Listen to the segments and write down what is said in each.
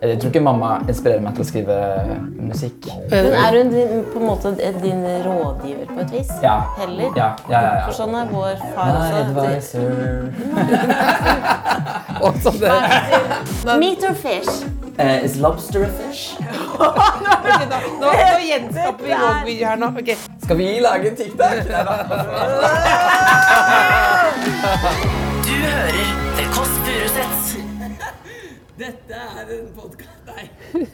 Jeg tror ikke mamma inspirerer meg til å skrive musikk. Men er hun din, på en måte din rådgiver på et vis? Ja. Heller? Ja, ja, ja, For sånn er vår far My også. advisor også det. Meat or fish? Uh, Is lobster a fish? Nå, nå gjenskaper vi vlogvideo her nå. Okay. Skal vi lage en TikTok? Du hører The Kåss Furuseths.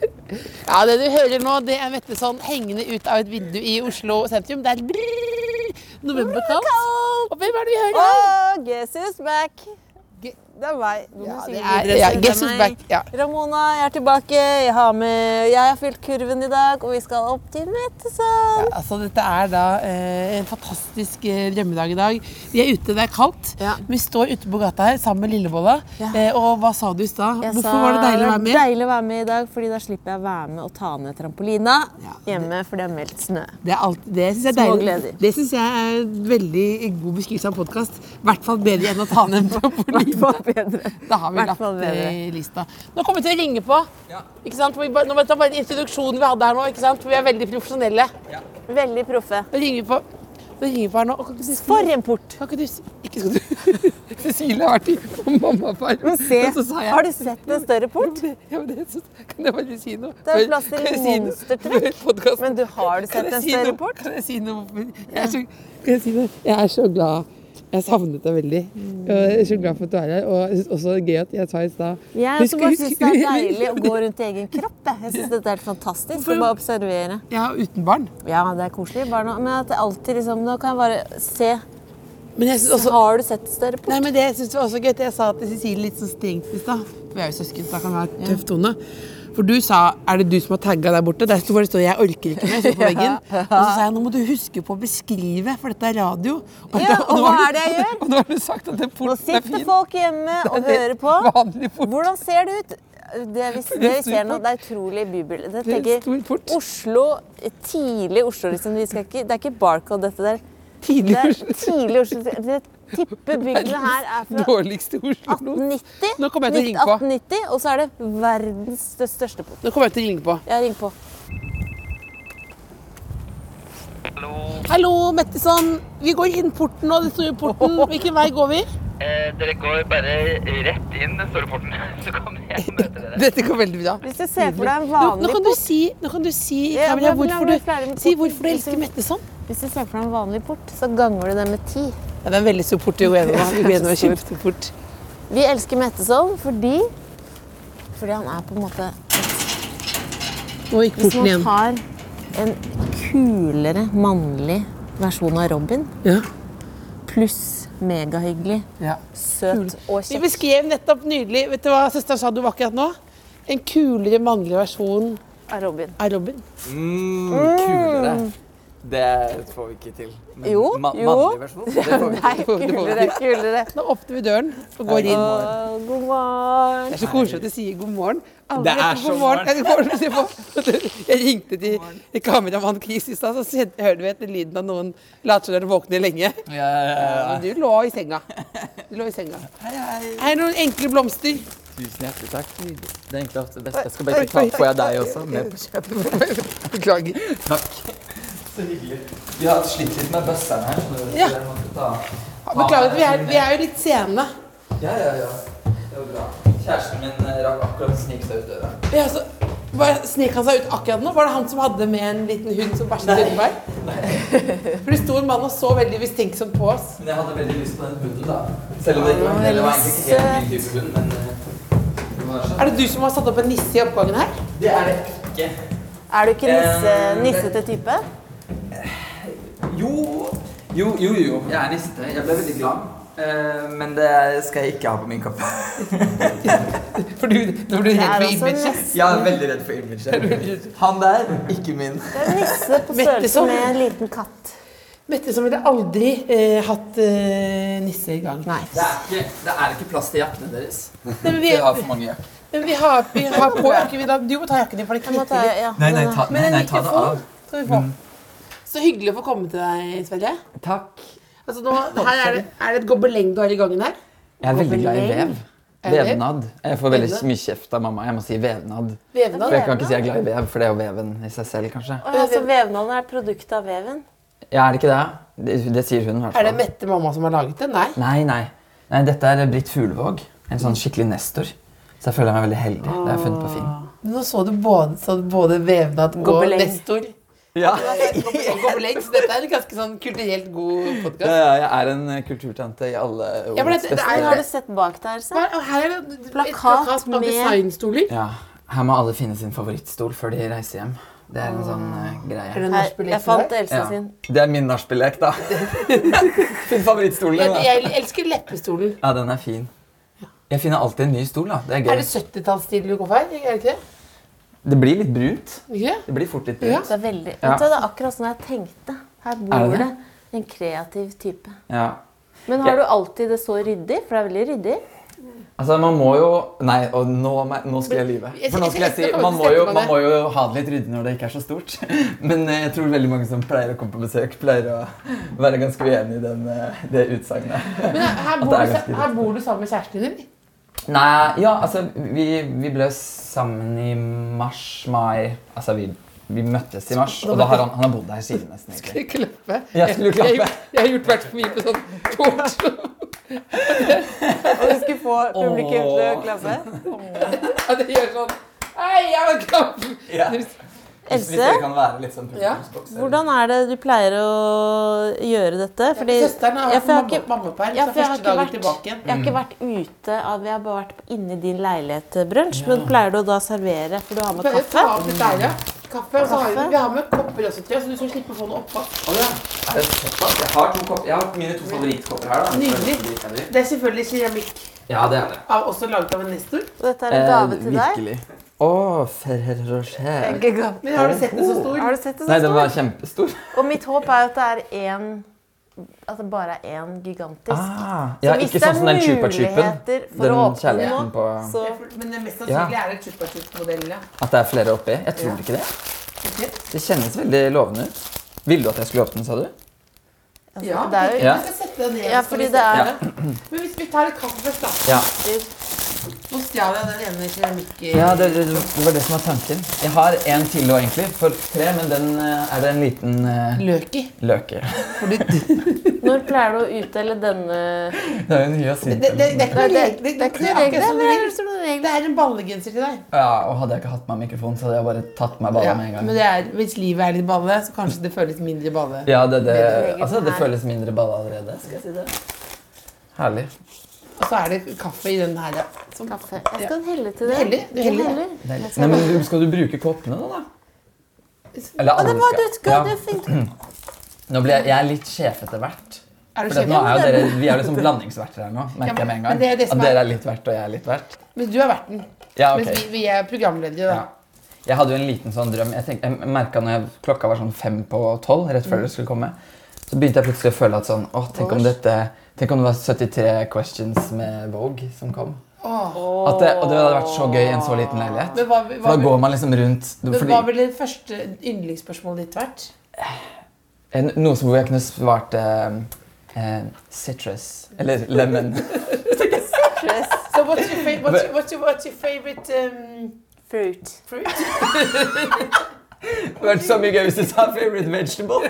Ja, Det du hører nå, det er Metteson hengende ut av et vindu i Oslo sentrum. Det er novemberkaldt. Og hvem er det vi hører her? Oh, guess who's back? Det er meg. Du må Ja, synge det er, ja, det er guess who's back. Ja. Ramona, jeg er tilbake. Jeg har, med, jeg har fylt kurven i dag, og vi skal opp til Mettesand Ja, altså, dette er da eh, en fantastisk eh, drømmedag i dag. Vi er ute, det er kaldt. Ja. Vi står ute på gata her sammen med Lillebolla. Ja. Eh, og hva sa du i stad? Hvorfor sa var det deilig å være med? Det var Deilig å være med i dag, fordi da slipper jeg å være med og ta ned trampolina Ja, hjemme, for det er meldt snø. Det, er alt, det synes jeg er deilig. gleder. Det syns jeg er en veldig god beskrivelse av en podkast. I hvert fall bedre enn å ta ned en trampoline. Bedre. Da har vi lagt det i lista. Nå kommer vi til å ringe på. Ikke sant? Vi bare, nå var det bare introduksjonen vi hadde her nå. ikke sant? Vi er veldig profesjonelle. Veldig proffe. Nå ringer vi på. Nå ringer vi på her nå. Og Kan ikke du si- For en port! Kan ikke du si Ikke skal du Cecilie har vært i på mammaperm. Men se, Og så sa jeg- har du sett en større port? Ja, men det, kan jeg bare si noe? Det er plass til monstertrekk. Men du, har du sett en si større noe? port? Kan jeg si noe? Jeg er så, kan jeg si noe? Jeg er så glad. Jeg savnet deg veldig. Og Jeg er så glad for at du er her. Og jeg også det er gøy at jeg sa i stad Jeg også bare syns det er deilig å gå rundt i egen kropp. Jeg, jeg syns dette er helt fantastisk. Å bare observere. Ja, uten barn. Ja, det er koselig. Barn òg. men at det alltid liksom Nå kan jeg bare se. Men jeg også Har du sett større port? Nei, men det synes jeg også gøy. Jeg sa til Cecilie litt sånn strengt i stad. For vi er jo søsken, så da kan det være en tøff tone. For du sa er det du som har tagga der borte? Der står det står 'jeg orker ikke mer'. på veggen. Og så sa jeg nå må du huske på å beskrive, for dette er radio. Og, Ja, og og hva er det jeg gjør? Og nå har du sagt at det porten er sitter folk hjemme og er hører på. Hvordan ser det ut? Det vi, det vi ser nå, det er utrolig bybilde. Oslo, tidlig Oslo, liksom. Vi skal ikke, det er ikke Barcode, dette der. Tidlig Oslo. tidlig Oslo. Jeg tipper byggene her er fra 1890. Nå kommer jeg til å ringe på. 1890, og så er det verdens største port. Nå kommer jeg til å ringe på. Ja, ring på. Hallo, Metteson. Vi går inn porten nå, den store porten. Hvilken vei går vi? Eh, dere går bare rett inn den store porten, så kommer jeg og møter dere. Dette går veldig bra. Hvis du ser for deg en Nå, nå vanlig kan du port si, nå kan du si kamera hvorfor du, si hvorfor du elsker Metteson. Hvis du ser for deg en vanlig port, så ganger du det med ti. Ja, det er en veldig stor port i da. Vi kjempestor port. Elsker Metteson fordi fordi han er på en måte Nå gikk Hvis man igjen. tar en kulere mannlig versjon av Robin, Ja. pluss megahyggelig, Ja. søt og Vi beskrev nettopp nydelig Vet du hva søsteren sa du var akkurat nå? En kulere mannlig versjon av Robin. av Robin. Mm, kulere. Det får vi ikke til. Men Jo, ma jo. Mannlig versjon? Det får vi ikke til. kulere, kulere. Nå åpner vi døren og går inn. Å, god morgen. Det er så koselig at du sier god morgen. Aldri Det er så god morgen. Jeg, ringte til kameramann Chris i stad, så hørte vi etter lyden av noen later som de våkner lenge. Ja, ja, ja, du lå i senga. Du lå i senga. Hei, hei. Her er noen enkle blomster. Tusen hjertelig takk. Det er egentlig ofte det beste. Jeg skal bare ta på jeg deg også med på kjøpet? Beklager. Takk. Så hyggelig. Vi har slitt litt med bøsseren her. Så Ja. jeg måtte ta Beklager, vi er, vi er jo litt sene. Ja, ja, ja. Det var bra. Kjæresten min eh, rakk akkurat å snike seg ut døra. Ja, så, Snek han seg ut akkurat nå? Var det han som hadde med en liten hund som bæsjet utenfor her? For det sto en mann og så veldig mistenksomt på oss. Men jeg hadde veldig lyst på den hunden, da. Selv om det ikke var, det var egentlig ikke helt min type hund, men eh, det var sånn. Er det du som har satt opp en nisse i oppgangen her? Det er det ikke. Er du ikke nisse, Eh, nissete type? Jo, jo, jo, jo. Jeg er niste. Jeg ble veldig glad Uh, men det skal jeg ikke ha på min kopp. For du, nå blir du redd er for imaget. er veldig redd for imaget. Han der, ikke min. Det er nisse på Mette størrelse med en liten katt. Mette som ville aldri eh, hatt eh, nisse i gang. Nei. Det er ikke, det er ikke plass til jakkene deres. Nei, men vi, har for mange jakker. men vi, har, vi har på jakken. Du må ta jakken din, for det ta, litt. ja. Nei, nei, den er- ta, nei, nei, ta det av. skal vi få. Så hyggelig å få komme til deg, Sverre. Takk. Altså, nå, her er, det, er det et gobeleng du har i gangen her? Jeg er veldig glad i vev. Vevnad. Jeg får veldig mye kjeft av mamma. Jeg må si vevnad. Vevnad? For jeg kan ikke si jeg er glad i vev, for det er jo veven i seg selv, kanskje. Å, ja, så vevnaden er et produkt av veven? Ja, er det ikke det? Det, det sier hun i hvert Er det. Mette mamma som har laget det? Nei. Nei, nei. nei dette er Britt Fuglevåg. En sånn skikkelig nestor. Så jeg føler meg veldig heldig. Det har jeg funnet på Finn. Nå så du både, så du både vevnad og nestor. Ja. Så dette er en ganske sånn kulturelt god podkast. ja, jeg er en eh, kulturtante i alle ordets det- det beste. Hva Har du sett bak der, Se? Her er det Plakat plakat med- designstoler. Ja, Her må alle finne sin favorittstol før de reiser hjem. Det er en sånn Er greie. det Her, jeg fant Elsa Else Ja. sin. Det er min nachspiel-lek, da. Fin favorittstol. Jeg, da. jeg elsker leppestolen. Ja, den er fin. Jeg finner alltid en ny stol, da. Det er Er det 70-tallsstil du går for? Er det ikke det? Det blir litt brunt. Yeah. det? Blir fort litt Ja. brunt. Det er veldig Ja. Det er akkurat sånn jeg tenkte. Her Er bor det det, en kreativ type. Ja. Men har du alltid det så ryddig? For det er veldig ryddig. Altså, man må jo Nei, og nå, nå skal jeg lyve. For nå skal jeg si man må, jo, man må jo ha det litt ryddig når det ikke er så stort. Men eh, jeg tror veldig mange som pleier å komme på besøk, pleier å være ganske uenig i den, eh, det utsagnet. Men her bor, du, her bor du sammen med kjæresten din? Nei, ja, altså Vi, vi ble sammen i mars-mai. Altså, vi, vi møttes i mars, og da har han, han har bodd her siden nesten. egentlig. Klappe. Jeg skulle klappe. Jeg, jeg, har gjort hvert for mye på sånn talkshow. Og du skulle få publikum til å klappe? Ja, det gjør sånn Hei, jeg var klapp! Ja. Hvis Else, det kan være litt sånn Ja. hvordan er det du pleier å gjøre dette? Fordi Søsteren har Ja, vært for jeg har mamma, ikke- mammaperm, Ja, så første dagen vært- tilbake igjen. Jeg har ikke vært ute av, jeg har bare vært inne i din leilighet til brunsj. Men pleier du å da servere, for du har med kaffe? ta kaffe? opp litt der, ja. Kaffe, og så har vi, vi har med kopper også, tror jeg, så du skal slippe å få noe oppvask. Oh, ja. Er det såpass? Jeg har, to kopper, jeg har mine to favorittkopper her. da. Nydelig. Det er selvfølgelig keramikk, Ja, det er det. av, også laget av en nestor. Og dette er en gave til deg. Å, virkelig. Å, Ferrero Rocher. Men har du sett den så stor? Har du sett det Nei, den var kjempestor. Og mitt håp er at det er én At det bare er én gigantisk. Ah, Så ja, hvis ikke det sånn er som den chupa-chupen. muligheter for Den å åpne kjærligheten på så Men det mest sannsynlig er det chupa chup-modellen, ja. At det er flere oppi. Jeg tror ikke det. Det kjennes veldig lovende ut. Ville du at jeg skulle åpne den, sa du? altså, Ja, Det er jo Ja. Vi skal sette den ned. Ja, fordi det er-. Men hvis vi tar et kaffe først, da. Nå stjal jeg den ene keramikken. Ja, det, det, det var det som var tanken. Jeg har en til òg, egentlig. For tre, men den eh, er det en liten uh, Løk i. løk i. Når pleier du å utdele denne Det er jo en Det, hyasint. det, det, det er noe det, Det er ikke noe men det er. Det en ballegenser til deg. Ja, og hadde jeg ikke hatt meg mikrofon, så hadde jeg bare tatt meg balla Ja, med en gang. men det er, hvis livet er litt balle, så kanskje det føles mindre balle. Ja, det, det, altså, det føles mindre balle allerede. Skal jeg si det? Herlig. Og så er det kaffe i den her. ja. Som, Kaffe. Jeg skal helle til det. heller, du heller. heller. heller. Nei, men du- Skal du bruke koppene da? da? Eller det alle var skal- Ja. Nå blir jeg, jeg er litt sjef etter hvert. er du nå er jo dere, vi er liksom blandingsverter her nå, Ja, merker jeg med en gang. det er det At er- dere er litt vert, og jeg er litt vert. Men du er verten. Ja, okay. Mens vi, vi er programledere, da. Ja. Jeg hadde jo en liten sånn drøm. Jeg, tenk, jeg merka når jeg, klokka var sånn fem på tolv, rett Mm. før dere skulle komme, så begynte jeg plutselig å føle at sånn Å, tenk om dette Tenk om det var 73 questions med Vogue som kom. Åh. At det, og det hadde vært så gøy i en så liten leilighet. Men hva, For da går man liksom rundt men fordi, hva ville det første yndlingsspørsmålet ditt vært? en, Noe som hvor jeg kunne svart eh, eh, citrus. Eller lemon. So what's your, fa what's your, what's your, what's your favorite um, Fruit. fruit? Det hadde vært så mye gøy hvis du sa favorite vegetable.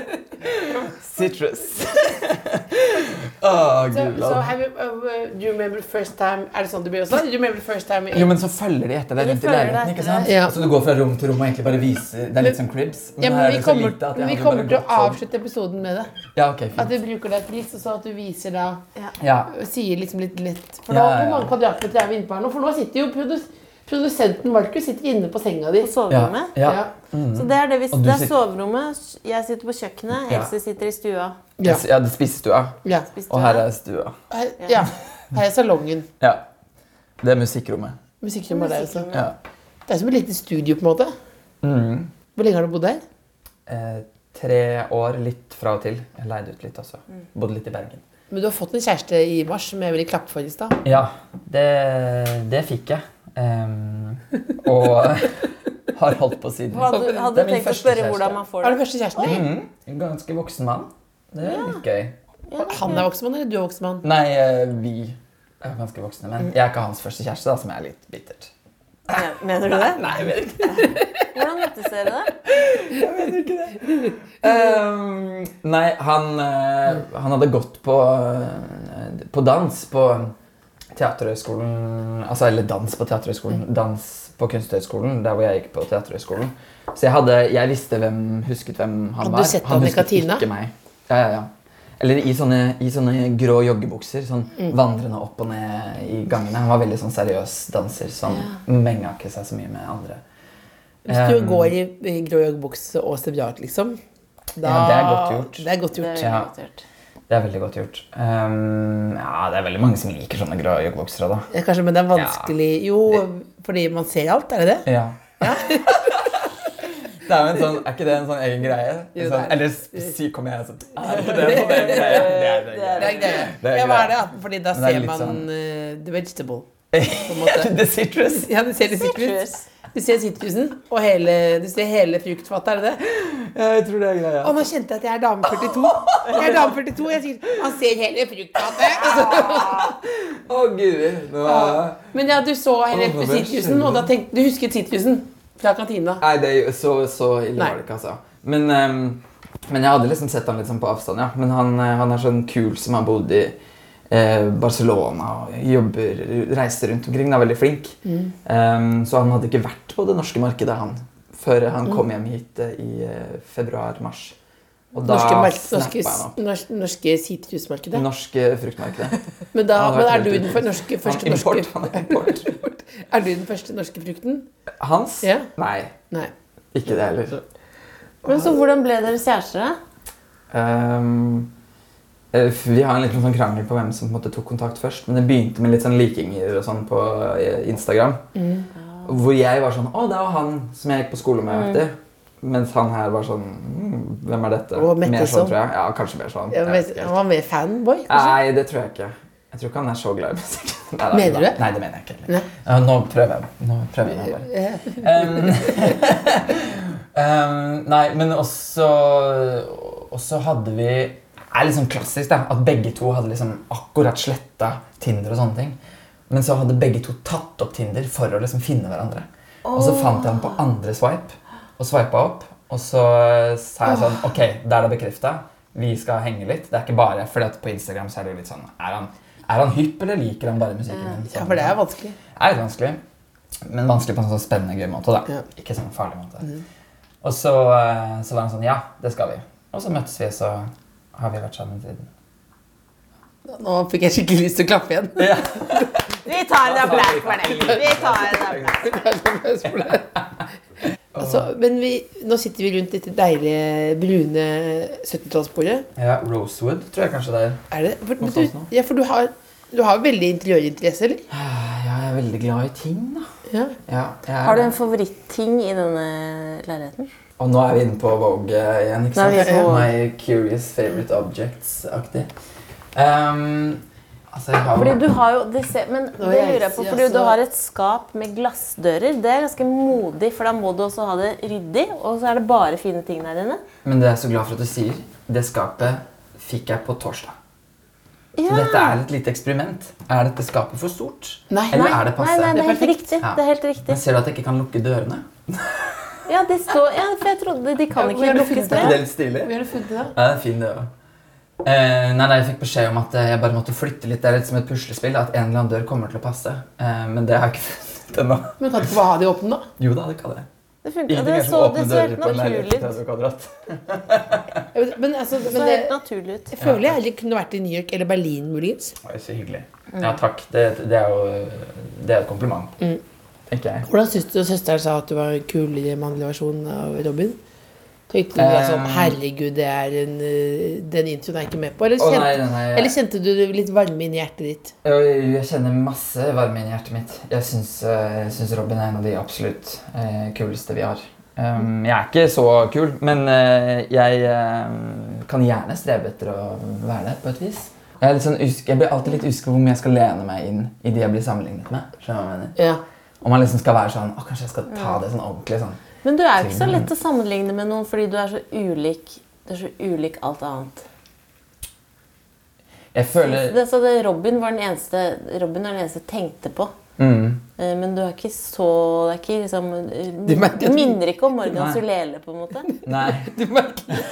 Citrus. oh, gud. so so have you, uh, do you remember first time Er det sånn det blir også? Do you remember first time Jo, men så følger de etter deg De rundt i leiligheten. ikke sant? Ja. Så du går fra rom til rom og egentlig bare viser Det er litt som cribs. ja, her men er vi kommer, lite at jeg vi kommer bare til å sånn. avslutte episoden med det. Ja, ok, At vi du bruker det et litt, og så at du viser da Ja. Sier liksom litt lett For da nå, ja, ja. Hvor mange kvadratmeter er vi inne på her nå? For nå sitter jo produs Produsenten Markus sitter inne på senga di. På soverommet. Ja. Ja. Så det er det, vi, det er soverommet. Jeg sitter på kjøkkenet, Ja. Else sitter i stua. Ja. Ja, det er spisestua. Ja. Og her er stua. Her, ja. Her er salongen. Ja. Det er musikkrommet. Musikkrommet er der også. Ja. Det er som et lite studio, på en måte. Mm. Hvor lenge har du bodd her? Eh, tre år, litt fra og til. Jeg leide ut litt også. Bodde litt i Bergen. Men du har fått en kjæreste i mars som jeg ville klappe for i stad. Ja, det, det fikk jeg. Em, og har holdt på siden. Hadde, Det hadde er min tenkt å første spørre kjæreste. hvordan man får Er det. det første kjæresten din? Mm, En ganske voksen mann. Det er litt gøy. Han er voksen mann, eller du er voksen mann? Nei, eh, vi er ganske voksne, men jeg er ikke hans første kjæreste, da, som er litt bittert. Mener du det? Nei, jeg vet ikke. Hvordan møttes dere da? Um, nei, han, eh, han hadde gått på, eh, på dans på Teaterhøgskolen Altså, eller dans på Teaterhøgskolen. Dans på Kunsthøgskolen, der hvor jeg gikk på Teaterhøgskolen. Så jeg, hadde, jeg visste hvem, husket hvem han Hadde du sett han han i katina? kantina? ikke meg. Ja, ja, ja. Eller i sånne, i sånne grå joggebukser, sånn Mm. vandrende opp og ned i gangene. Han var veldig sånn seriøs danser som menga ikke seg så mye med andre. Hvis du um, går i, i grå joggebukse og støvjart, liksom da, Ja, det er godt gjort. Det er godt Det er godt gjort. Det er veldig godt gjort. Um, ja, det er veldig mange som liker sånne grå joggebukser. da. Ja, Kanskje, men det er vanskelig Jo, fordi man ser alt, er det det? Ja. det er en sånn, er ikke det en sånn egen greie? Jo, sånn, er- eller si, kommer jeg sånn Er det greie? Det er det. Det er Det greia. Det er Ja, hva er det? ja? Fordi da er ser man sånn- uh, the vegetable. På en måte. The citrus. Ja, du ser the citrus. Citrus. Du ser sitrusen, og hele, du ser hele fruktfattet, er det det? Ja, jeg tror det er greia. Og nå kjente jeg at jeg er dame 42. Jeg er dame 42, jeg sier han ser hele fruktfattet. Å, guri. Nå Men ja, du så hele Å, nå ble jeg sitrusen, og da tenkte du husket sitrusen fra kantina. Nei, det, er jo- så, så ille var det ikke, altså. Men, ehm, men jeg hadde liksom sett han litt sånn på avstand, ja. Men han, eh, han er sånn kul som har bodd i Barcelona og jobber, reiser rundt omkring. Er veldig flink. Mm. Um, så han hadde ikke vært på det norske markedet, han. Før Mm. han kom hjem hit eh, i eh, februar-mars. Og da Norske, norske, han norske, sitrusmarkedet. Norske fruktmarkedet. Men, da, men er du den norske, Han første import. norske Han import. Er du den første norske frukten? Hans? Ja. Nei, Nei. ikke det heller. Men så hvordan ble dere kjærester, da? Eh, vi har en liten sånn krangel på hvem som på måte tok kontakt først. Men det begynte med litt sånn likinger og sånn på Instagram. Instagram. Hvor jeg var sånn Å, det var han som jeg gikk på skole med. Mm. Mens han her var sånn «Mm, Hvem er dette? Og mer sånn, tror jeg. Ja, kanskje mer sånn. Ja, men, han var mer fanboy? kanskje? Nei, det tror jeg ikke. Jeg tror ikke han er så glad i musikk. Nei, Mener du det? Nei, det mener jeg ikke heller. Nå prøver jeg. Nå prøver jeg bare. Um, um, nei, men også også hadde vi er liksom klassisk da, at begge to hadde liksom akkurat sletta Tinder og sånne ting. Men så hadde begge to tatt opp Tinder for å liksom finne hverandre. Og så fant jeg ham på andre swipe og swipa opp. Og så sa jeg sånn Ok, da er det bekrefta. Vi skal henge litt. Det er ikke bare fordi at på Instagram så er det litt sånn Er han, er han hypp, eller liker han bare musikken min? Ja, for det er vanskelig. Det er litt vanskelig, men vanskelig på en sånn spennende, gøy måte. da. Ja. Ikke sånn farlig måte. Og så, eh, så var han sånn Ja, det skal vi. Og så møttes vi, så har vi vært sammen siden. Nå fikk jeg skikkelig lyst til å klappe igjen. Vi tar en applaus for det. Vi tar en applaus. Altså, men vi, nå sitter vi rundt dette deilige brune 70-tallsbordet. Ja, Rosewood tror jeg kanskje det er. Er det? For, men du, ja, for du har, du har veldig interiørinteresse, eller? Ja, jeg er veldig glad i ting, da. Ja. Ja, er Har du en favoritting i denne leiligheten? Og nå er vi inne på Vogue igjen, ikke sant? Nei, på- My curious favorite objects-aktig. Um, altså, jeg har Fordi du har jo det ser, Men Nå det er lurer jeg på, fordi du så- har et skap med glassdører. Det er ganske modig, for da må du også ha det ryddig. Og så er det bare fine ting der inne. Men det er jeg så glad for at du sier. Det skapet fikk jeg på torsdag. Så dette er et lite eksperiment. Er dette skapet for stort? Nei. Eller Nei, er det passe? Nei, nei, det er helt riktig. Ja. Det er helt Men ser du at jeg ikke kan lukke dørene? Ja, det står, ja, for jeg trodde de kan Ja, ikke lukkes Er det. er litt stilig? Hvor har du funnet det? Ja, det er fin det også. Eh, nei, nei, jeg fikk beskjed om at eh, jeg bare måtte flytte litt. Det er litt som et puslespill. At en eller annen dør kommer til å passe. Eh, men det har jeg ikke funnet ennå. Men kan du ikke bare ha de åpne, da? Jo da, det kan jeg. Det, funker, det, som så, det så helt naturlig ut. 30 kvadrat. Ja, men- altså, men det, helt naturlig ut. jeg føler jeg heller kunne vært i New York eller Berlin, muligens. Oi, så hyggelig. Ja, takk. Det, det er jo det er et kompliment. Tenker jeg. Hvordan syns du søsteren sa at du var en kulere mannlig versjon av Robin? Tenkte du da sånn. Herregud, det er en, eh, den introen er jeg ikke med på? Eller kjente, nei, nei, nei, eller kjente du litt varme inn i hjertet ditt? Jeg, kjenner masse varme inn i hjertet mitt. Jeg syns, eh, Robin er en av de absolutt eh, kuleste vi har. Jeg er ikke så kul, men jeg kan gjerne strebe etter å være det på et vis. Jeg, sånn usk jeg blir alltid litt usikker på om jeg skal lene meg inn i de jeg blir sammenlignet med. Ja. Om man liksom skal være sånn Å, kanskje jeg skal ta det sånn ordentlig sånn. Men du er jo ikke så lett å sammenligne med noen fordi du er så ulik, du er så ulik alt annet. Jeg føler Det, så det, Robin var den eneste Robin er den eneste jeg tenkte på. Mm, Eh, Men du er ikke så Det er ikke liksom Du merker Du minner ikke om Morgan. Solele, på en måte. Nei. Du merker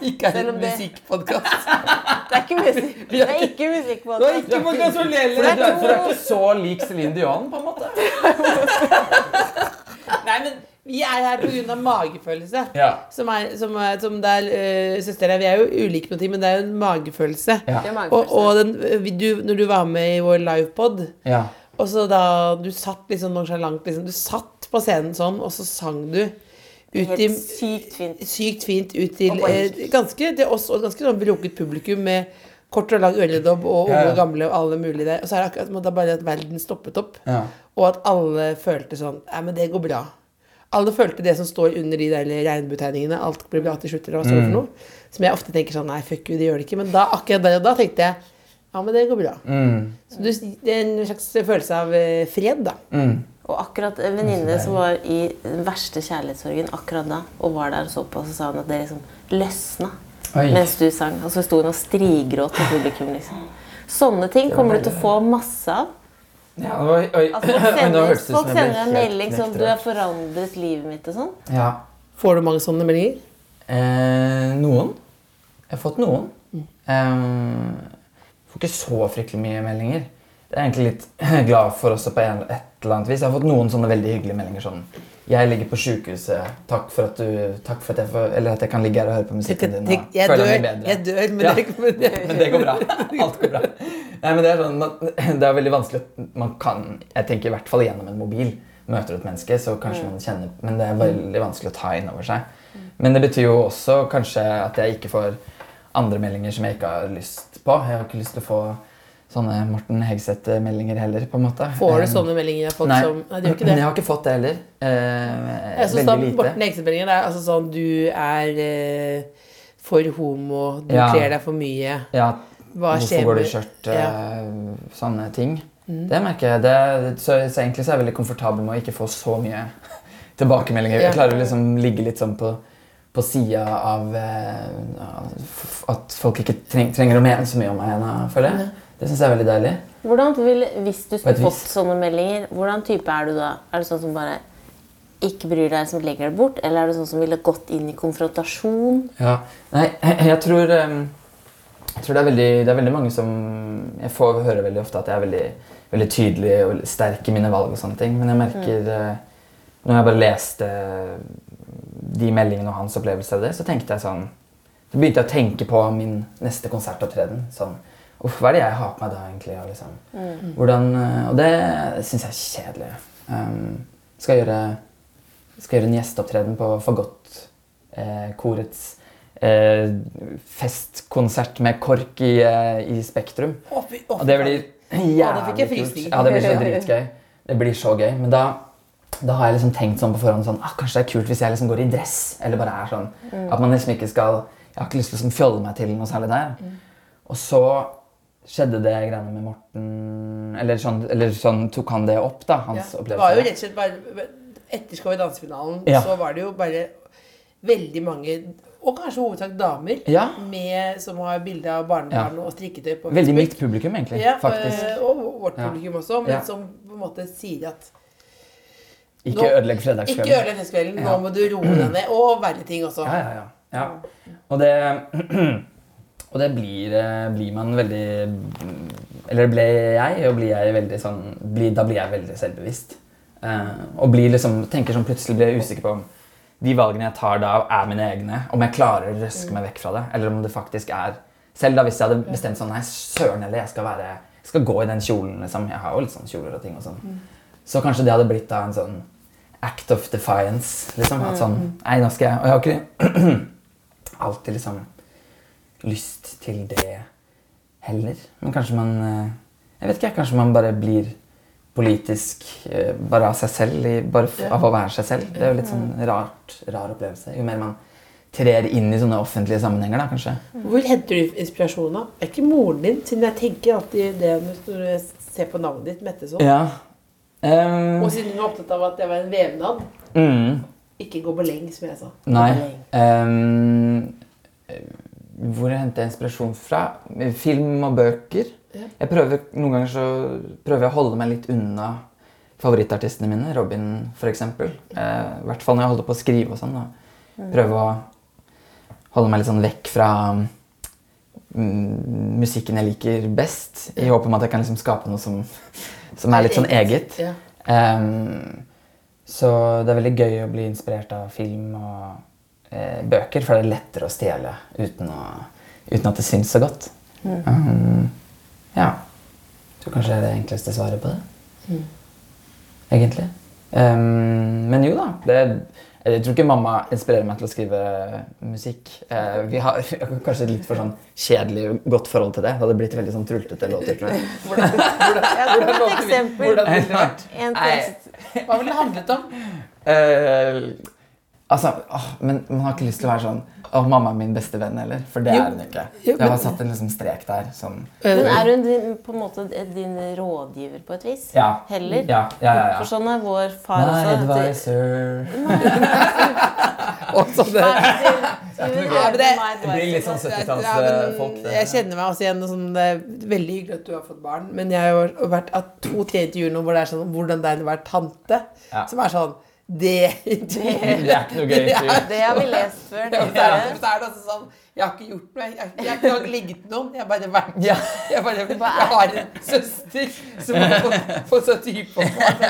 ikke er en det- musikkpodkast. Det er ikke musikk. Det er ikke musikkpodkast. Du har ikke Morgan Solele! For du er, du er ikke så lik Céline Dion, på en måte. Nei, men vi er her pga. magefølelse. Ja. Som er, som er, som det er uh, Søster her, vi er jo ulike på ting, men det er jo en magefølelse. Ja. Er Og, magefølelse. og den, du, når du var med i vår livepod, ja. Og så da du satt liksom nonchalant liksom, Du satt på scenen sånn, og så sang du ut i sykt fint. sykt fint ut til eh, ganske til oss og ganske sånn broket publikum med kort og lang øredobb og unge Ja, ja. og gamle og alle mulige der. Og så er det akkurat som at det bare at verden stoppet opp. Ja. Og at alle følte sånn Nei, men det går bra. Alle følte det som står under de der regnbuetegningene. Alt blir bra til slutt, eller hva står det for noe. Som jeg ofte tenker sånn Nei, fuck you, det gjør det ikke. Men da, akkurat der og da tenkte jeg ja, men det går bra. Mm, Så du, det er en slags følelse av eh, fred, da. mm. Og akkurat en venninne som var i den verste kjærlighetssorgen akkurat da, og var der og så på, så sa hun at det liksom løsna Oi. mens du sang. Og så sto hun og strigråt til publikum, liksom. Sånne ting kommer du til å få masse av. Ja, oi, oi. Altså, folk sender, deg folk sender en melding som knekt du har forandret livet mitt og sånn. Ja. Får du mange sånne meldinger? Eh, noen. Jeg har fått noen. Mm. Eh, får ikke så fryktelig mye meldinger. Det er jeg egentlig litt glad for også på en, et eller annet vis. Jeg har fått noen sånne veldig hyggelige meldinger sånn Jeg ligger på sjukehuset. Takk for at du Takk for at jeg, får, eller at jeg kan ligge her og høre på musikken din. Jeg, jeg, dør, jeg dør, men Ja. det, men det Men det går bra. Alt går bra. Nei, men det er sånn, man, det er veldig vanskelig man kan Jeg tenker i hvert fall gjennom en mobil. Møter du et menneske, så kanskje man kjenner Men det er veldig vanskelig å ta inn over seg. Men det betyr jo også kanskje at jeg ikke får andre meldinger som jeg ikke har lyst på. Jeg har ikke lyst til å få sånne Morten Hegseth-meldinger heller, på en måte. Får du Eh, sånne meldinger folk Nei. som Nei, det ikke det. jeg har ikke fått det heller. Eh, Jeg synes veldig lite. Morten Hegseth-meldingen er altså sånn Du er eh, for homo, du Ja. kler deg for mye. Ja, Hva Hvorfor skjer går du i skjørt? Eh, Ja. Sånne ting. Mm. Det merker jeg. Det, så, så egentlig så er jeg veldig komfortabel med å ikke få så mye tilbakemeldinger. Jeg klarer å liksom ligge litt sånn på, på sida av eh, at folk ikke treng, trenger å mene så mye om meg ennå, føler jeg. Det syns jeg er veldig deilig. Hvordan vil, Hvis du skulle fått sånne meldinger, hvordan type er du da? Er du sånn som bare ikke bryr deg, som legger det bort? Eller er du sånn som ville gått inn i konfrontasjon? Ja. Nei, jeg, jeg tror eh, Jeg tror det er, veldig, det er veldig mange som Jeg får høre veldig ofte at jeg er veldig, veldig tydelig og sterk i mine valg. og sånne ting, Men jeg merker eh, Når jeg bare leste de meldingene og hans opplevelse av det, så tenkte jeg sånn Så begynte jeg å tenke på min neste konsertopptreden. Sånn Uff, hva er det jeg har på meg da, egentlig? Og, liksom, hvordan, eh, og det syns jeg er kjedelig. Um, skal gjøre skal gjøre en gjesteopptreden på Fagott-korets eh, festkonsert med KORK i, eh, i Spektrum. Å, fy- Og det blir jævlig kult. Ja, det blir så dritgøy. Det blir så gøy. Men da, da har jeg liksom tenkt sånn på forhånd sånn, ah, Kanskje det er kult hvis jeg liksom går i dress. Eller bare er sånn. At man liksom ikke skal Jeg har ikke lyst til å liksom fjolle meg til noe særlig der. Og så skjedde det greiene med Morten Eller sånn, eller sånn tok han det opp, da? Hans Ja, det opplevelse. var jo rett og slett bare Etter Skal vi danse-finalen Ja. så var det jo bare veldig mange, og kanskje hovedsak damer, Ja. med, som har bilde av barnebarn og strikketøy på Veldig mitt publikum, egentlig. Ja, faktisk. eh, og vårt publikum også, men som på en måte sier at Ikke ødelegg ødelegg ikke ødelegg fredagskvelden. nå må du roe deg ned. Og verre ting også. Ja, ja, ja. ja. Og det Og det blir, eh, blir man veldig Eller ble jeg, og blir jeg veldig sånn blir, Da blir jeg veldig selvbevisst. Eh, og blir liksom, tenker sånn plutselig blir jeg usikker på om de valgene jeg tar da, er mine egne. Om jeg klarer å røske meg vekk fra det, eller om det faktisk er Selv da hvis jeg hadde bestemt sånn Nei, søren heller, jeg skal være jeg skal gå i den kjolen, liksom. Jeg har jo litt sånn kjoler og ting og sånn. Så kanskje det hadde blitt da en sånn act of defiance. Liksom. At sånn Nei, nå skal jeg Og jeg har ikke alltid liksom lyst til det heller. Men kanskje man eh, Jeg vet ikke, kanskje man bare blir politisk eh, bare av seg selv. Bare av å være seg selv. Det er jo litt sånn rart, rar opplevelse. Jo mer man trer inn i sånne offentlige sammenhenger, da, kanskje. Hvor henter du inspirasjon av? Er ikke moren din? Siden jeg tenker alltid det når jeg ser på navnet ditt, Metteson. Ja. Ehm, Og siden hun var opptatt av at det var en vevnad. mm, Ikke gobeleng, som jeg sa. nei. Um, hvor hvor henter jeg inspirasjon fra? Film og bøker. Ja. Jeg prøver, Noen ganger så prøver jeg å holde meg litt unna favorittartistene mine. Robin, f.eks. Eh, I hvert fall når jeg holder på å skrive og sånn. da. Prøve å holde meg litt sånn vekk fra mm, musikken jeg liker best. I håp om at jeg kan liksom skape noe som, som er litt sånn eget. Ja. Um, så det er veldig gøy å bli inspirert av film og eh, bøker, for det er lettere å stjele uten, å, uten at det syns så godt. Um, ja. Jeg tror kanskje det er det enkleste svaret på det. Egentlig. Um, men jo da. Det, jeg tror ikke mamma inspirerer meg til å skrive musikk. Eh, vi har kanskje et litt for sånn kjedelig godt forhold til det. Det hadde blitt veldig sånn trultete låter, tror jeg. Hvordan, hvordan, hvordan, hvordan, hvordan, hvordan ville det vært? En Nei. tekst. Hva ville det handlet om? Eh, altså, åh, men man har ikke lyst til å være sånn Å, mamma er min beste venn, eller? For det Jo. er hun ikke. Jo, Jeg har satt en liksom strek der Sånn. Men er hun din, på en måte din rådgiver på et vis? Ja. Heller? Ja, ja, ja. ja. For sånn er vår far My også. advisor. Og sånn det. Blir litt sånn 70-tallsfolk. men Jeg kjenner meg også igjen sånn, det er Veldig hyggelig at du har fått barn, men jeg har vært av to-tre intervjuer nå hvor det er sånn hvordan det er å være tante. Ja. Som er sånn Det det, Det er ikke noe gøy er Det har vi lest før. Ja, så er det, så er det også sånn Jeg har ikke gjort noe. Jeg, jeg, jeg har ikke ligget med noen. Jeg har bare vært jeg, bare, jeg har en søster som har fått, fått så type på meg.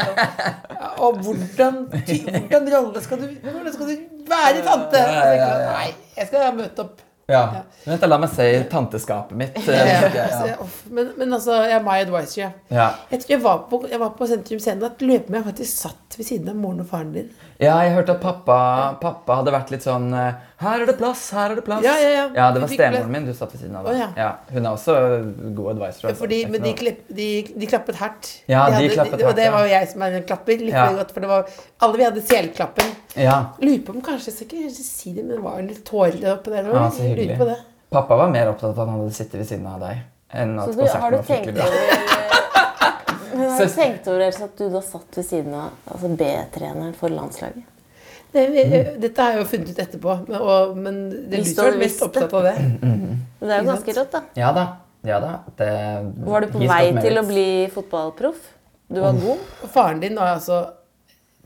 Og hvordan, hvordan rolle skal du Hvordan skal du være tante? Nei, jeg skal møte opp. Ja. Vent, la meg se i tanteskapet mitt. eh, Ja, Men, men altså, jeg er my advisor. Ja. Ja. Jeg tror jeg var på, jeg var på Sentrum Scene. at lurer jeg jeg faktisk satt ved siden av moren og faren din. ja, jeg hørte at pappa, pappa hadde vært litt sånn eh, Her er det plass, her er det plass. Ja, ja, ja. det var stemoren min du satt ved siden av. Oh, ja. Hun er også god advisor. altså. Fordi, men de, klipp, de, de klappet hardt. Ja, de hadde, klappet Og det var jo jeg som er en klapper. Like Ja. godt, for det var, alle vi hadde selklappen. Ja. Lurer på om kanskje jeg skal ikke si det, men det var litt tårer oppe der. Ja, så hyggelig. på det. Pappa var mer opptatt av at han hadde sittet ved siden av deg. enn at Så du, har konserten du var fryktelig bra. Men har du tenkt over at du da satt ved siden av altså B-treneren for landslaget? Det Mm. Dette har jeg jo funnet ut etterpå, men, og, men det er Hvis du du som er hadde mest opptatt av det. Mm. Men det er jo ganske rått, da. Ja da. Ja da. Det, Var du på vei til å bli fotballproff? Du var god? Og faren din var altså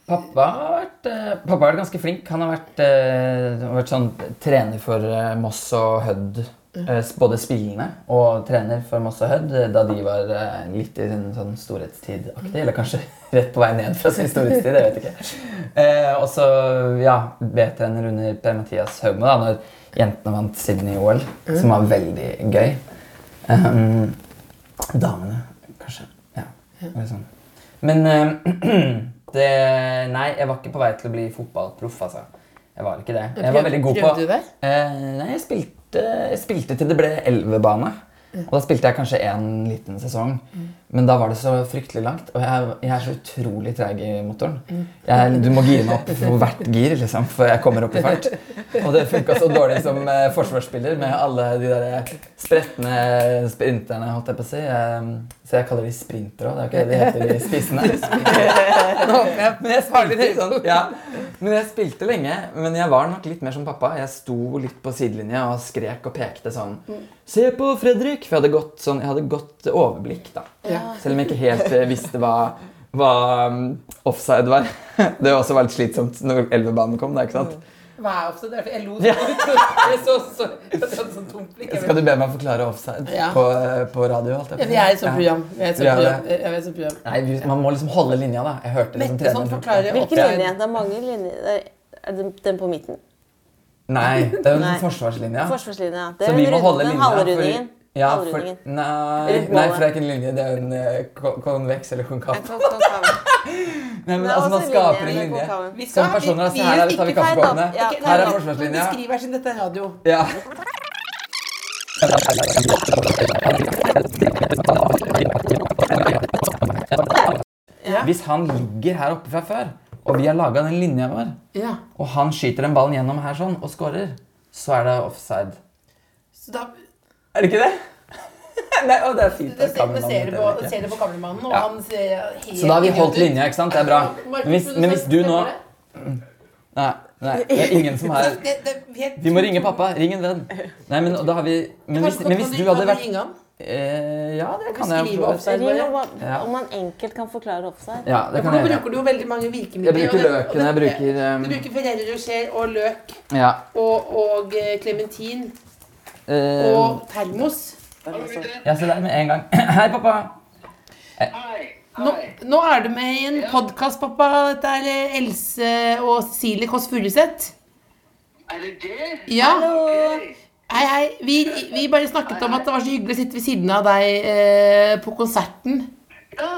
Pappa har vært, eh, pappa har vært ganske flink. Han har vært, eh, vært sånn trener for eh, Moss og Hødd. Eh, både spillende og trener for Moss og Hødd eh, da de var eh, litt i sin sånn storhetstid-aktig. Eller kanskje rett på vei ned fra sin storhetstid. Jeg vet ikke. Eh, og så ja, B-trener under Per-Mathias Haugmo da når jentene vant Sydney-OL, som var veldig gøy. Um, damene, kanskje. Ja. ja. sånn. Men eh, det Nei, jeg var ikke på vei til å bli fotballproff, altså. Jeg var ikke det. Jeg var veldig god på Prøvde du det? Eh, nei, jeg spilte, jeg spilte til det ble elvebane. Og da spilte jeg kanskje én liten sesong. Men da var det så fryktelig langt. Og jeg, jeg er så utrolig treig i motoren. Jeg, du må gire meg opp for hvert gir liksom, før jeg kommer opp i fart. Og det funka så dårlig som eh, forsvarsspiller med alle de der spretne sprinterne, holdt jeg på å si. Så jeg kaller de sprintere òg. Det er ikke det de heter, de spissene. Men jeg spilte, sånn, ja. men jeg spilte lenge, men jeg var nok litt mer som pappa. Jeg sto litt på sidelinja og skrek og pekte sånn Se på Fredrik! For jeg hadde godt, sånn, jeg hadde godt overblikk, da. Selv om jeg ikke helt eh, visste hva, hva um, offside var. Det var også var litt slitsomt når elvebanen kom. da, ikke sant? Hva er offside? Det Jeg lo så så, så, sånn blikk. Skal du be meg forklare offside Ja. på, eh, på radio? Alt Ja, vi er i et sånt program. Vi er et sånt Ja, program. Jeg er i et sånt program. Nei, vi, Man må liksom holde linja, da. Jeg hørte liksom Mette sånn Hvilken linje? Det er mange linjer. Er- det den på midten? Nei, det er jo forsvarslinja. Forsvarslinja. Det Så er vi må holde linja. Den for-. Ja, for, nei, nei, for det er ikke en linje. Det er en ko- konveks eller konkav. Kon- Nei, men altså, man skaper linje, en linje. Som personer, altså, vi- her er tar vi kaffekoppene. Her er forsvarslinja. Vi skriver jeg dette er radio. Ja. Ja. Hvis han ligger her oppe fra før, og vi har laga den linja vår, og han skyter den ballen gjennom her sånn og scorer, så er det offside. Så da Er det ikke det? Nei, og det er fint. Du, ser, du ser, det på, du ser det på kameramannen, og Ja. han ser helt Så da har vi holdt linja, ikke sant? Det er bra. Men hvis, men hvis du nå Nei, nei, det er ingen som helt- Vi må ringe pappa. Ring en venn. Nei, men da har vi Men hvis, men hvis du- hadde vært eh, Ja, det kan jeg. Om, man enkelt kan forklare offside. Ja, det kan jeg gjøre. bruker du jo veldig mange virkemidler. Jeg bruker løken, jeg bruker um, Du bruker Ferrero Rocher og løk Ja. og, og eh, klementin eh, og termos. Ja, se der med en gang. Hei, pappa. Hei. Nå, nå er du med i en podkast, pappa. Dette er eh, Else og Cecilie Kåss Furuseth. Er det det? Ja. Hei, hei. Vi, vi bare snakket om at det var så hyggelig å sitte ved siden av deg eh, på konserten. Ja.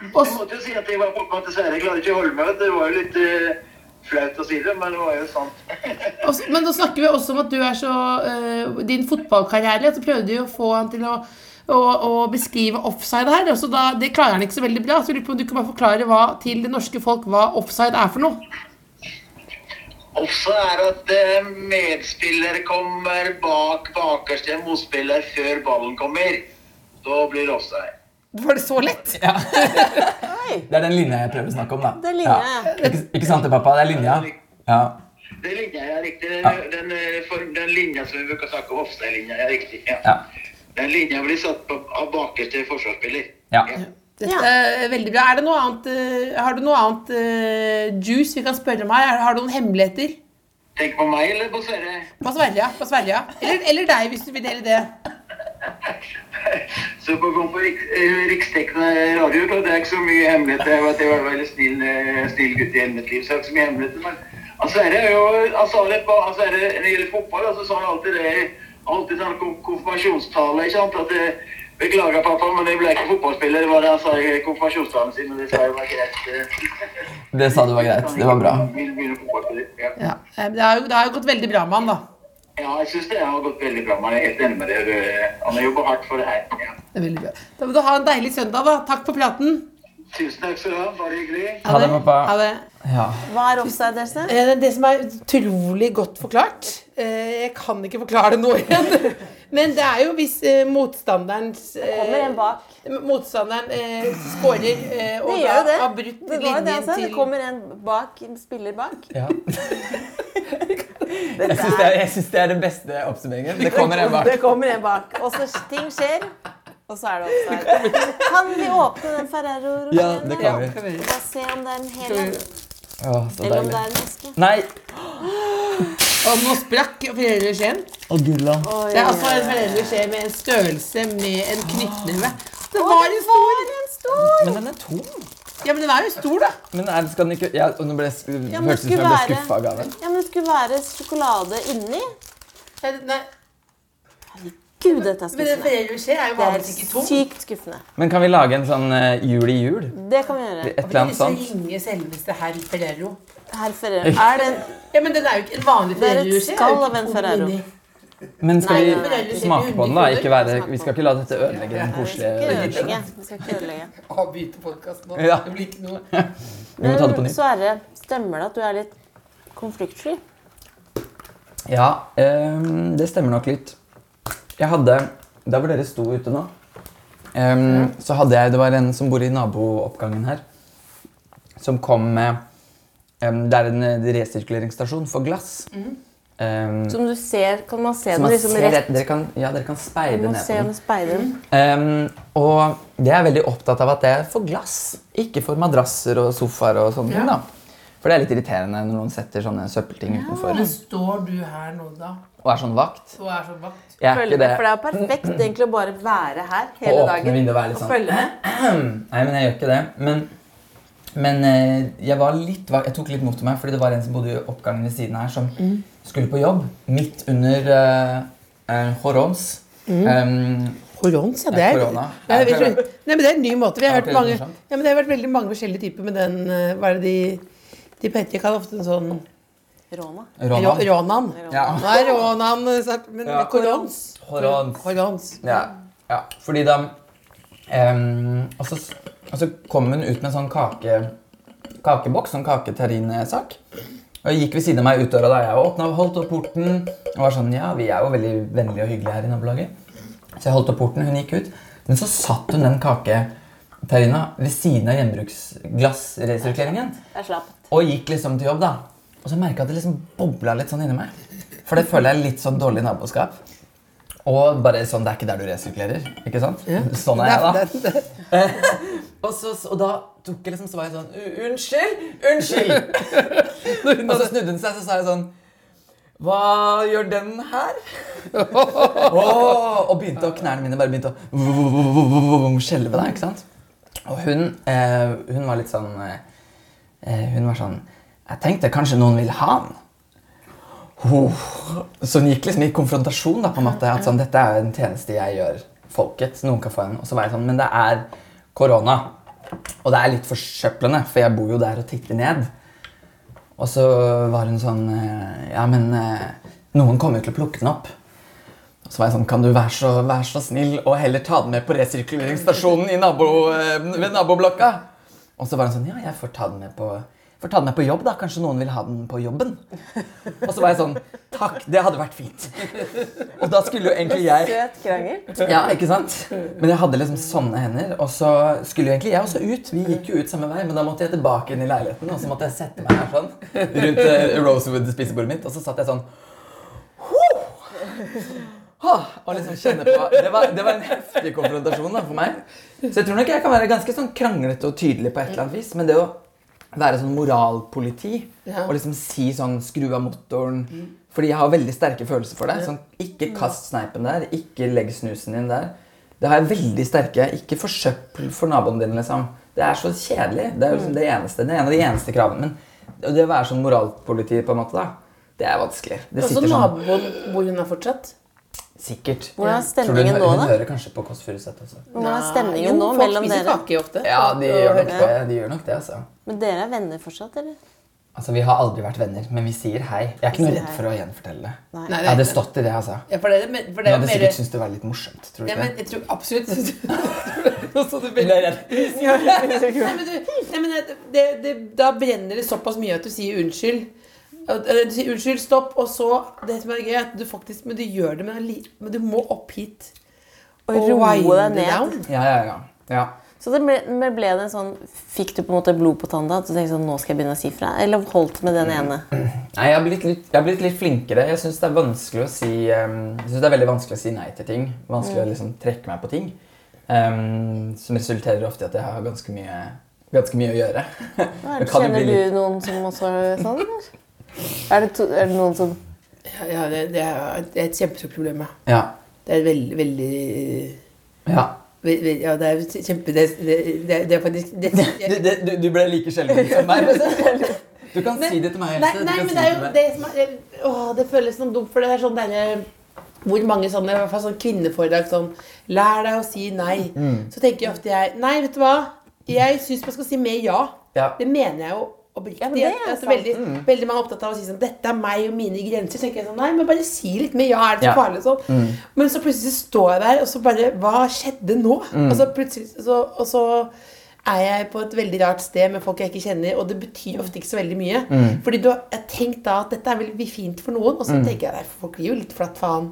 Jeg måtte jo si at jeg var pappa til Sverre. Jeg klarer ikke å holde meg. Det var jo litt eh, flaut å si det, men det var jo sant. også, men da snakker vi også om at du er så uh, Din fotballkarriere. Så prøvde du å få han til å, å, å beskrive offside her. Så da, det klarer han ikke så veldig bra. Så jeg lurer på om du kan bare forklare hva, til det norske folk hva offside er for noe. Offside er at eh, medspiller kommer bak bakerste motspiller før ballen kommer. Da blir det offside. Var det så lett? Det er den linja jeg prøver å snakke om, da. Det er linja, Ja. Ikke, ikke sant det, pappa? Det er linja. Ja. Det er linja, ja, riktig. Den, Ja. den, eh, den linja som vi bruker å snakke om, offside-linja, ja, riktig. Ja. Ja. Den linja blir satt på av bakerste forsvarsspiller. ja. Dette er veldig bra. Er det noe annet, eh, har du noe annet uh, juice vi kan spørre om her? Er- Har du noen hemmeligheter? Tenk på meg eller på Sverre? På Sverige, ja. På Sverige, ja. Eller, eller deg, hvis du vil dele det. Så på gå på eh, riksdekkende radio, da, det er ikke så mye hemmeligheter. Jeg vet jeg var veldig snill, eh, snill gutt i hele mitt liv, så det er ikke så mye hemmeligheter. Men han Sverre er jo, han sa det på, han Sverre, når det gjelder fotball, da, så sa han alltid det, alltid sånn konfirmasjonstale, ikke sant? At det, beklager pappa, men jeg ble ikke fotballspiller, det var det han sa i konfirmasjonstalen sin, og det sa jeg var greit. eh. Det sa du var greit. Det var bra. Ja. Eh, Det har jo, det har jo gått veldig bra med han, da. Ja, jeg synes det har gått veldig bra, Man er helt enig med det. Han har jobbet hardt for det her. Ja. Det er veldig bra. Da må du ha en deilig søndag, da. Takk for praten. Tusen takk skal du ha, bare hyggelig. Ha det. Ha det. Ja. Hva er offside, Else? Eh, Det som er utrolig godt forklart eh, Jeg kan ikke forklare det nå igjen. Men det er jo hvis eh, motstanderens eh, Kommer en bak. Motstanderen eh, skårer eh, og da gjør jo det. har brutt linjen til Det kommer en bak, en spiller bak. ja. Jeg syns det, det er den beste oppsummeringen. Det kommer en bak. Det kommer en bak. Og så ting skjer, og så er det offside. Kan vi åpne den Ferrero Rocher? Ja, det kan vi. Og se om det er en hel en, Å, så eller om det er en eske. Nei! Og nå sprakk Ferrero gudla. Oi, Det er altså en. Ferrero Rocher med en størrelse med en knyttneve. Det var det en stor! var en stor! Men den er tom. Ja, men den er jo stor, da. Men er, skal den ikke ja, og Nå ble jeg Ja, men det hørtes ut som jeg ble skuffa av gaven. Ja, men det skulle være sjokolade inni. Nei, Herregud, dette er skuffende. men det, skje Ferrero er jo Det vanligvis ikke er tom. sykt skuffende. Men kan vi lage en sånn uh, jul i jul? Det kan vi gjøre. Et eller annet Så sånt? ringer selveste herr Ferrero. Herr Ferrero. Er det en Ja, men den er jo ikke en vanlig Det er et skall er av en Ferrero. Men skal Nei, vi nei, nei. smake på den, da? Ikke være, vi skal ikke la dette ødelegge den koselige. Vi skal ikke ødelegge. Avbryte podkasten nå. Det blir ikke noe. Vi må ta det på nytt. Sverre, stemmer det at du er litt konfliktsky? Ja, um, det stemmer nok litt. Jeg hadde Da hvor dere sto ute nå, um, så hadde jeg Det var en som bor i nabooppgangen her, som kom med um, Det er en eh, resirkuleringsstasjon for glass. Ehm, Som du ser, kan man se den liksom rett rett, dere kan, ja, dere kan speide ned speideren. Ehm, og jeg er veldig opptatt av at det er for glass, ikke for madrasser og sofaer. og sånne ting da. For det er litt irriterende når noen setter sånne søppelting utenfor Men står du her nå, da, og er sånn vakt. og er sånn vakt? Jeg er Følge ikke med, det. for det er perfekt egentlig å bare være her hele åpne dagen. vinduet og og sånn. følge med. Nei, men jeg gjør ikke det. Men, men eh, jeg var litt Jeg tok litt mot meg, fordi det var en som bodde i oppgangen ved siden her, som skulle på jobb midt under uh, Horons. Um, Horons, ja. Det er. Ja, jeg Ja. Nei, men det er en ny måte. Vi har hørt mange, ja, men det har vært veldig mange forskjellige typer med den Hva er det de De Petter kaller ofte en sånn Rona. Ronan. Rå- Ja. Nå er rånan eh, men Ja. korons. Horons. Horons. Ja, ja. fordi da um, og, så, og så kom hun ut med en sånn kake, kakeboks, sånn kaketerrinesak. Og jeg gikk ved siden av meg ut døra da jeg åpna og holdt opp porten. Og var sånn, ja, vi er jo veldig vennlige og hyggelige her i nabolaget. Så jeg holdt opp porten, hun gikk ut. Men så satt hun den kaketerrina ved siden av gjenbruksglassresirkuleringen. Er. Og gikk liksom til jobb, da. Og så merka jeg at det liksom bobla litt sånn inni meg. For det føler jeg er litt sånn dårlig naboskap. Og bare sånn, det er ikke der du resirkulerer. Ikke sant? Ja. Sånn er jeg, da. Og, så, og da tok jeg liksom, så var jeg sånn Unnskyld! Unnskyld! og så snudde hun seg, så sa jeg sånn Hva gjør den her? oh, og begynte å knærne mine bare begynte å skjelve. da, ikke sant? Og hun, eh, hun var litt sånn eh, eh, Hun var sånn Jeg tenkte kanskje noen vil ha den. Oh. Så hun gikk liksom i konfrontasjon. da, på en måte, at sånn, Dette er en tjeneste jeg gjør folket. Noen kan få en. Og så var jeg sånn Men det er korona. Og det er litt forsøplende, for jeg bor jo der og titter ned. Og så var hun sånn eh, Ja, men eh, noen kommer jo til å plukke den opp. Og så var jeg sånn Kan du være så, være så snill og heller ta den med på resirkuleringsstasjonen i nabo, eh, ved naboblokka? Og så var hun sånn Ja, jeg får ta den med på får ta den med på jobb, da. Kanskje noen vil ha den på jobben? Og så var jeg sånn Takk, det hadde vært fint. Og da skulle jo egentlig jeg Søt krangel. ja, ikke sant? Men jeg hadde liksom sånne hender. Og så skulle jo egentlig jeg også ut. Vi gikk jo ut samme vei, men da måtte jeg tilbake inn i leiligheten. Og så måtte jeg sette meg her sånn rundt uh, Rosewood-spisebordet mitt. Og så satt jeg sånn! Og liksom det var, det var en heftig konfrontasjon da, for meg. Så jeg tror nok jeg kan være ganske sånn kranglete og tydelig på et eller annet vis. Men det å være sånn moralpoliti Ja. og liksom si sånn skru av motoren Fordi jeg har veldig sterke følelser for det. Sånn, ikke kast sneipen der. Ikke legg snusen din der. Det har jeg veldig sterke. Ikke forsøpl for naboen din, liksom. Det er så kjedelig. Det er jo liksom det eneste. Det er en av de eneste kravene. Men det å være sånn moralpoliti, på en måte, da, det er vanskelig. Det Også sitter sånn naboen hvor hun er fortsatt. Sikkert. Hvordan er stemningen hun, nå, hun da? hører kanskje på Kåss Furuseth også. Hvordan er stemningen jo, nå folk mellom spiser dere? kake ofte. Ja, de Og gjør nok det. De gjør nok det, altså. Men dere er venner fortsatt, eller? Altså, Vi har aldri vært venner, men vi sier hei. Jeg er ikke noe redd for å gjenfortelle det. Nei. Nei, Jeg hadde stått i det, altså. Ja, for det, men- for det er hadde mer sikkert syntes det var litt morsomt. tror du ja, ikke men jeg tror absolutt Nå så du veldig Nei, men, du, nei, men det, det, det, Da brenner det såpass mye at du sier unnskyld. Eh, Du sier unnskyld, stopp, og så Det som er gøy, er at du faktisk Men du gjør det, men, men du må opp hit. Og roe deg ned. down. Ja, ja, ja. ja. Så det ble, ble det sånn Fikk du på en måte blod på tanna? At du tenkte sånn, nå skal jeg begynne å si fra? Eller holdt med den ene? Nei, jeg har blitt litt, jeg har blitt litt flinkere. Jeg syns det er vanskelig å si um, Jeg synes det er veldig vanskelig å si nei til ting. Vanskelig å liksom trekke meg på ting. Um, som resulterer ofte i at jeg har ganske mye, ganske mye å gjøre. Er Det kjenner du noen som også er sånn? Er det, to, er det noen som Ja, ja det, det, er, det er et kjempestort problem, ja. Ja. Det er veldig, veldig ja. ve- ve- Ja, det er kjempe Det, det, det, det er faktisk det, Du, det, du, du ble like sjelden som meg. Du kan si det til meg. Nei, nei men si det er jo det som er Åh, det føles sånn dumt, for det er sånn derre hvor mange sånne, i hvert fall sånn kvinneforedrag sånn Lær deg å si nei. Mm. Så tenker jeg ofte jeg Nei, vet du hva? Jeg syns man skal si mer ja. Ja. Det mener jeg jo oppriktig. Ja, det er Altså, veldig, veldig, veldig mange er opptatt av å si sånn Dette er meg og mine grenser. Så tenker jeg sånn Nei, men bare si litt mer ja. Er det så Ja. farlig? Sånn. Men så plutselig står jeg der, og så bare Hva skjedde nå? Og så plutselig så, Og så er jeg på et veldig rart sted med folk jeg ikke kjenner, og det betyr ofte ikke så veldig mye. Fordi du har tenkt da at dette er veldig fint for noen, og så tenker jeg nei, folk gir jo litt flatt faen.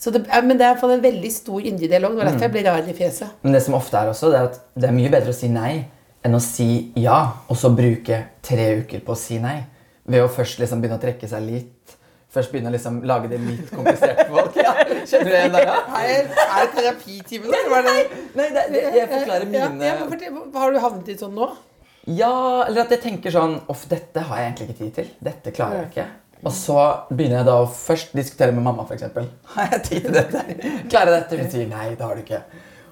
Så det, ja, men det er i hvert fall en veldig stor indre dialog. Det var derfor jeg ble rar i fjeset. Men det som ofte er også, det er at det er mye bedre å si nei enn å si ja, og så bruke tre uker på å si nei. Ved å først liksom begynne å trekke seg litt. Først begynne å liksom lage det litt komplisert for folk. Ja, Kjenner du igjen det? Ja? Er, er det terapitimen, det Nei, det, det, jeg forklarer mine ja, ja, Har du havnet i sånn nå? Ja, eller at jeg tenker sånn Off, dette har jeg egentlig ikke tid til. Dette klarer jeg ikke. Og så begynner jeg da å først diskutere med mamma, f.eks. Har jeg tid til dette? Klarer jeg dette? Hun sier nei, det har du ikke.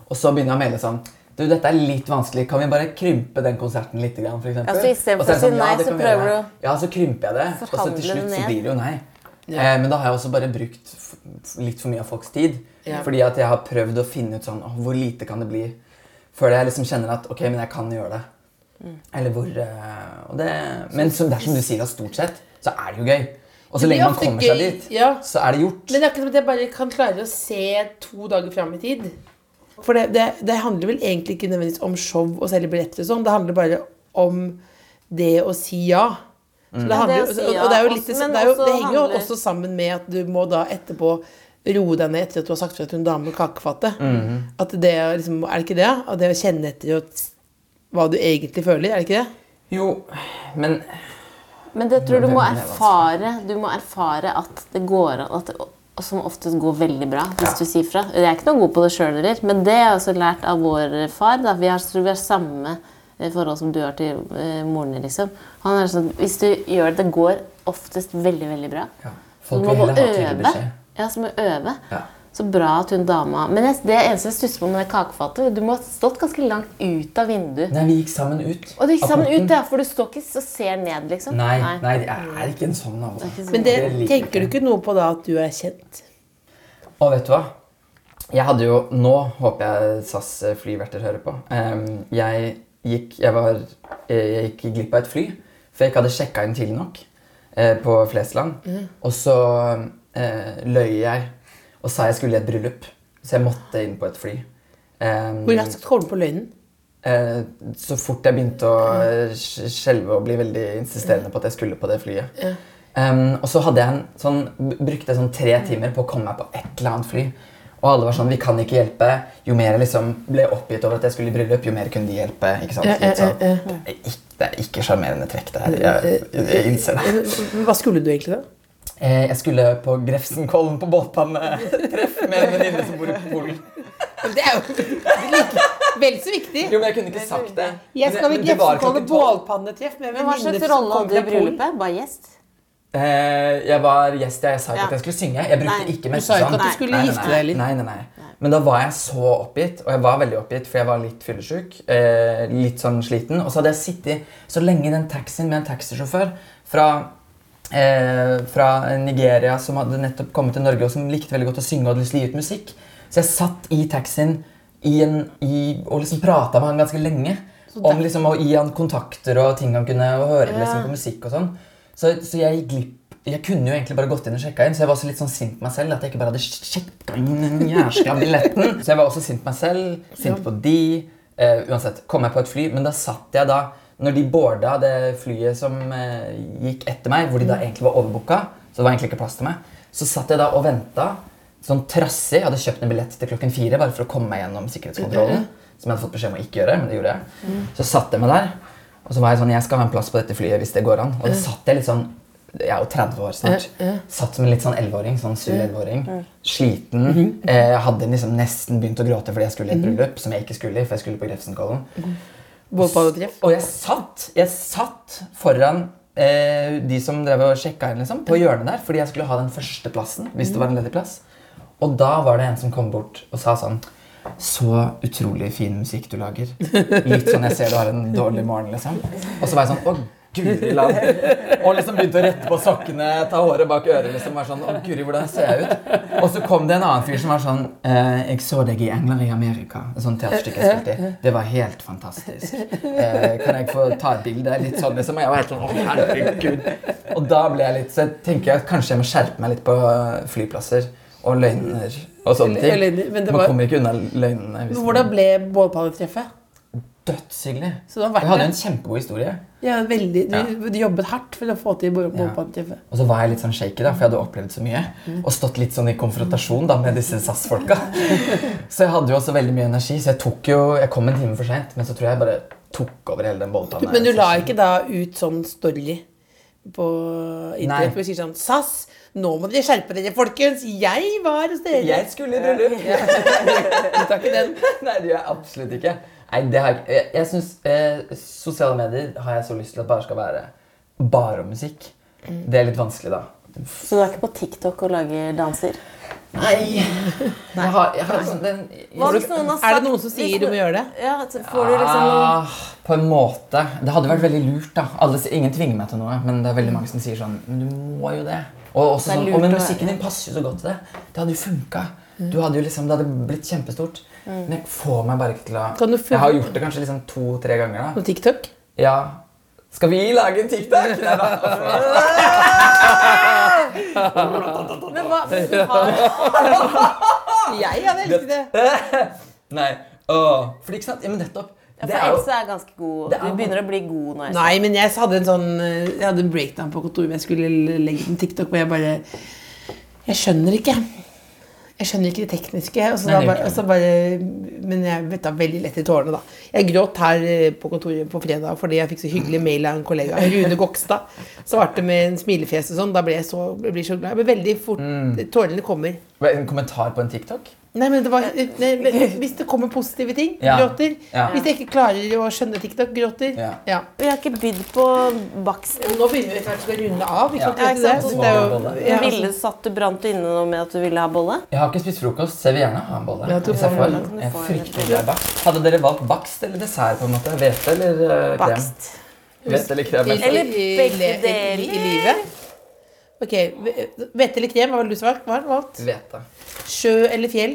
Og så begynner jeg å melde sånn Du, dette er litt vanskelig. Kan vi bare krympe den konserten litt? Grann, for eksempel? Ja, så i stedet for er å si nei, det så prøver du Ja, så krymper jeg det. Og så til slutt så blir det jo nei. Eh, men da har jeg også bare brukt litt for mye av folks tid. Ja. Fordi at jeg har prøvd å finne ut sånn hvor lite kan det bli før jeg liksom kjenner at ok, men jeg kan gjøre det. Mm. Eller hvor og det, Men så, det er du sier, at stort sett så er det jo gøy. Og så lenge man kommer kommer seg dit, ja. så er det gjort. Men det er ikke som at jeg bare kan klare å se to dager fram i tid. For det, det, det handler vel egentlig ikke nødvendigvis om show og selge billetter og sånn. Det handler bare om det å si ja. Så det, handler, og- og det, er jo litt, det, men er jo, det henger jo handler- også sammen med at du må da etterpå roe deg ned etter at du har sagt fra til en dame med kakefattet. Mm. At det er liksom, Er det ikke det? At det å kjenne etter og hva du egentlig føler, er det ikke det? Jo, men Men det tror du må erfare. Du må erfare at det går an at som oftest går veldig bra hvis du sier fra. Jeg er ikke noe god på det sjøl heller, men det har jeg også lært av vår far. Da. Vi har, vi har samme eh, forhold som du har til eh, moren din. Liksom. Han er sånn, hvis du gjør det, det går oftest veldig, veldig bra. ja, folk du må gå øve. Ja, så må øve. Ja. Så bra at hun dama Men jeg, det eneste jeg stusser på med det kakefatet Du må ha stått ganske langt ut av vinduet. Nei, vi gikk sammen ut. Og du gikk sammen porten. ut, ja, for du står ikke og ser ned, liksom. Nei, nei, det er ikke en sånn altså. sånn. Men det, Det tenker du ikke noe på da at du er kjent? Og vet du hva? Jeg hadde jo Nå håper jeg SAS flyverter hører på. Ehm, jeg, gikk, jeg, var, eh, jeg gikk glipp av et fly, for jeg ikke hadde sjekka inn tidlig nok eh, på Flesland. Og så eh, løy jeg og sa jeg skulle i et bryllup, så jeg måtte inn på et fly. Um, Hvor raskt kom du på løgnen? Uh, så fort jeg begynte å eh, skjelve og bli veldig insisterende på at jeg skulle på det flyet. Um, og så hadde jeg en sånn, brukte jeg sånn tre timer på å komme meg på et eller annet fly. Og alle var sånn Vi kan ikke hjelpe. Jo mer jeg liksom ble oppgitt over at jeg skulle i bryllup, jo mer kunne de hjelpe. ikke sant? Litt sånn. Det er ikke- er sjarmerende trekk, det her. Jeg, jeg innser det. Hva skulle du egentlig da? Eh, Jeg skulle på Grefsenkollen på båtpannetreff med en venninne som bor i Polen. Det er jo like, vel så viktig. Jo, men jeg kunne ikke sagt det. Jeg skal vi Grefsenkollen bålpannetreff med Men hva slags som rolle hadde du i bryllupet? Bare gjest? Eh, jeg var gjest. Jeg sa ikke Ja. at jeg skulle synge. Jeg brukte Nei, ikke du sa ikke at du skulle gifte deg, eller? Nei, nei, nei. Men da var jeg så oppgitt, og jeg var veldig oppgitt, for jeg var litt fyllesyk. Eh, litt sånn sliten. Og så hadde jeg sittet så lenge i den taxien med en taxisjåfør fra, eh, fra Nigeria som hadde nettopp kommet til Norge, og som likte veldig godt å synge og hadde lyst til å gi ut musikk. Så jeg satt i taxien i en, i, og liksom prata med han ganske lenge. Om liksom å gi han kontakter og ting han kunne og høre liksom, på musikk og sånn. Så, så jeg gikk glipp Jeg kunne jo egentlig bare gått inn og sjekka inn, så jeg var også litt sånn sint på meg selv. At jeg ikke bare hadde sjekka inn den jævla billetten. Så jeg var også sint på meg selv, sint på de. Eh, uansett, kom jeg på et fly, men da satt jeg da Når de boarda det flyet som eh, gikk etter meg, hvor de da egentlig var overbooka, så det var egentlig ikke plass til meg, så satt jeg da og venta sånn trassig. Jeg hadde kjøpt en billett til klokken fire bare for å komme meg gjennom sikkerhetskontrollen. Som jeg hadde fått beskjed om å ikke gjøre, men det gjorde jeg. Så satt jeg meg der, og så var jeg sånn Jeg skal ha en plass på dette flyet hvis det går an. Og da satt jeg litt sånn Jeg er jo 30 år snart. Satt som en litt sånn 11-åring. Sånn sur 11-åring. Sliten. Eh, Jeg hadde liksom nesten begynt å gråte fordi jeg skulle i et bryllup som jeg ikke skulle i, for jeg skulle på Grefsenkollen. Bålpannetreff. Og jeg satt, jeg satt foran eh, de som drev og sjekka inn liksom, på hjørnet der, fordi jeg skulle ha den første plassen. hvis det var en ledig plass. Og da var det en som kom bort og sa sånn Så utrolig fin musikk du lager. Litt sånn jeg ser du har en dårlig morgen, liksom. Og så var jeg sånn Å, guri land. Og liksom begynte å rette på sokkene, ta håret bak øret. liksom, var sånn, Å, guri, hvordan ser jeg ut? Og så kom det en annen fyr som var sånn eh, Jeg så deg i 'Engler i Amerika'. Et sånt teaterstykke jeg spilte i. Det var helt fantastisk. Eh, kan jeg få ta et bilde? Litt sånn, liksom. Og jeg var helt sånn Å, herregud. Og da ble jeg litt Så jeg tenker at kanskje jeg må skjerpe meg litt på flyplasser og løgner og sånne ting. Men det Man var- kommer ikke unna løgnene. Hvordan ble bålpannetreffet? Dødshyggelig. Så det Jeg hadde en kjempegod historie. Ja, veldig, du, du jobbet hardt for å få til bål- Ja. Og så var jeg litt sånn shaky, da, for jeg hadde opplevd så mye. Og stått litt sånn i konfrontasjon da, med disse SAS-folka. Så jeg hadde jo også veldig mye energi, så jeg tok jo Jeg kom en time for seint, men så tror jeg bare tok over hele den bålpanne. Men du la ikke da ut sånn story på internett hvor du sier sånn SAS, nå må dere skjerpe dere, folkens! Jeg var hos dere! Jeg skulle i bryllup! Du tar ikke den? Nei, det gjør jeg absolutt ikke. Nei, det har jeg ikke. Jeg, jeg synes, eh, Sosiale medier har jeg så lyst til at bare skal være bare om musikk. Det er litt vanskelig, da. Så du er ikke på TikTok og lager danser? Nei Jeg har, jeg har sånn den, Er det noen som sier du må gjøre det? Ja, får du liksom noen Ah, På en måte. Det hadde vært veldig lurt. da Alle, Ingen tvinger meg til noe, men det er veldig mange som sier sånn Men du må jo det. Og, også Det sånn, men musikken din passer jo så godt til det. Det hadde jo funka. Du hadde jo liksom, det hadde blitt kjempestort. Men jeg får meg bare ikke til å Kan du Jeg har gjort det kanskje liksom to-tre ganger. da. På TikTok? Ja. Skal vi lage en TikTok? Nei da. Men hva Jeg hadde elsket det. Nei. Åh, fordi ikke sant? Ja, men nettopp. ja, For Else er ganske god. Du begynner å bli god nå. Nei, men jeg hadde en sånn Jeg hadde en breakdown på kontoret hvor jeg skulle legge en TikTok, og jeg bare Jeg skjønner ikke. Jeg skjønner ikke det tekniske. Og så Nei, bare, og så bare, men jeg vet da veldig lett i tårene, da. Jeg gråt her eh, på kontoret på fredag fordi jeg fikk så hyggelig mail av en kollega. Rune Gokstad. Svarte med en smilefjes og sånn. Da ble jeg så, jeg ble så glad. Jeg ble veldig fort Mm. Tårene kommer. En kommentar på en TikTok? Nei, men det var, nei, Hvis det kommer positive ting, Ja. gråter. Ja. Hvis jeg ikke klarer å skjønne TikTok, gråter. Ja. Ja. Vi har ikke bydd på bakst. Nå begynner vi hvert å runde av. Ikke Ja. sant? Ja, ikke sant? det? Det er jo- Bolle. ja, altså- Ville satt du brant inne noe med at du ville ha bolle? Jeg har ikke spist frokost, så jeg vil gjerne ha en bolle. Ja, jeg får. du Jeg en frykter bakst. Hadde dere valgt bakst eller dessert? på en måte? Hvete eller uh, krem? Bakst. Hvete eller krem? Eller begge i- i- deler. I livet. Ok, Hvete eller krem? Hva ville du svart? Hva har du valgt? Hvete. Sjø eller fjell?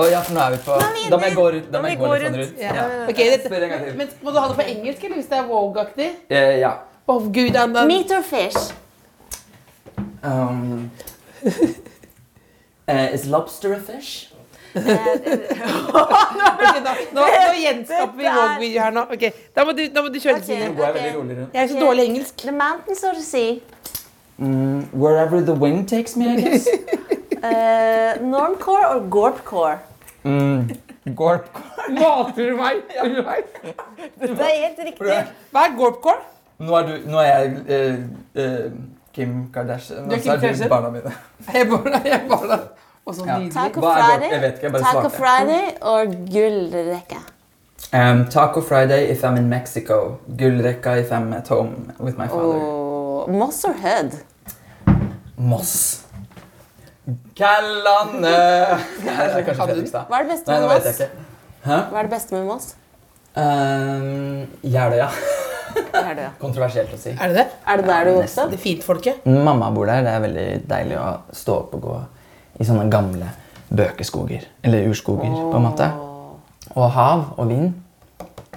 Å ja, for nå er vi på Da må jeg gå, rundt. da må jeg gå litt sånn rundt. Ja. Ok, dette, Spør en gang til. men Må du ha det på engelsk, eller hvis det er Vogue-aktig? Eh, ja. Å, gud, han. Meat or fish? Um, eh, is lobster a fish? Ok, da, nå, nå gjenskaper vi Vogue-video her nå. Ok, Da må du, da må du kjøre Ok. Stine. Nå går jeg veldig rolig rundt. Jeg er så dårlig i engelsk. The mountains or the sea? Mm, wherever the wind takes me, I guess. Uh, normcore or gorpcore? Mm, gorpcore. Mater du meg? Det er helt riktig. Hva er gorpcore? Nå er, du, nå er jeg eh, eh, Kim Kardashian, og så Kim er du barna mine. Jeg bare, jeg bare Og så Ja. nydelig. Taco? Friday? Jeg vet ikke, jeg bare Taco svarte. Friday or gullrekke? Um, taco Friday if I'm in Mexico. Gullrekka if I'm at home with my father. Oh, Moss or Hood? Moss. Fredrikstad. Hva er det beste med Moss? Hva er det beste med Moss? Um, Jeløya. Er ja. Kontroversielt å si. Er det det? Er det der du vokste opp? Fint folket? Mamma bor der. Det er veldig deilig å stå opp og gå i sånne gamle bøkeskoger. Eller urskoger, på en måte. Og hav og vind.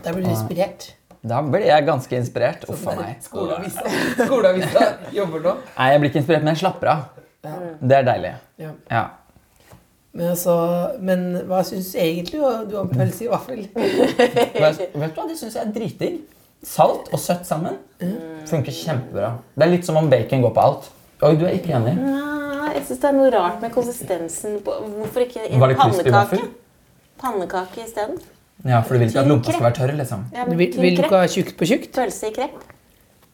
Der blir du inspirert. Da blir jeg ganske inspirert. Uff a meg. Skoleavisa Skoleavisa jobber nå. Nei, jeg blir ikke inspirert, men jeg slapper av. Det er deilig. Ja. Ja. Men, altså, men hva syns egentlig du, om pølse i vaffel? Vet du hva, det syns jeg er dritdigg. Salt og søtt sammen funker kjempebra. Det er litt som om bacon går på alt. Oi, du er ikke enig? Nei, jeg syns det er noe rart med konsistensen på Hvorfor ikke en pannekake? Pannekake isteden? Ja, for du vil ikke at lompa skal være tørr, liksom. Ja, Du vil, vil du ikke ha tjukt på tjukt? Pølse i krepp?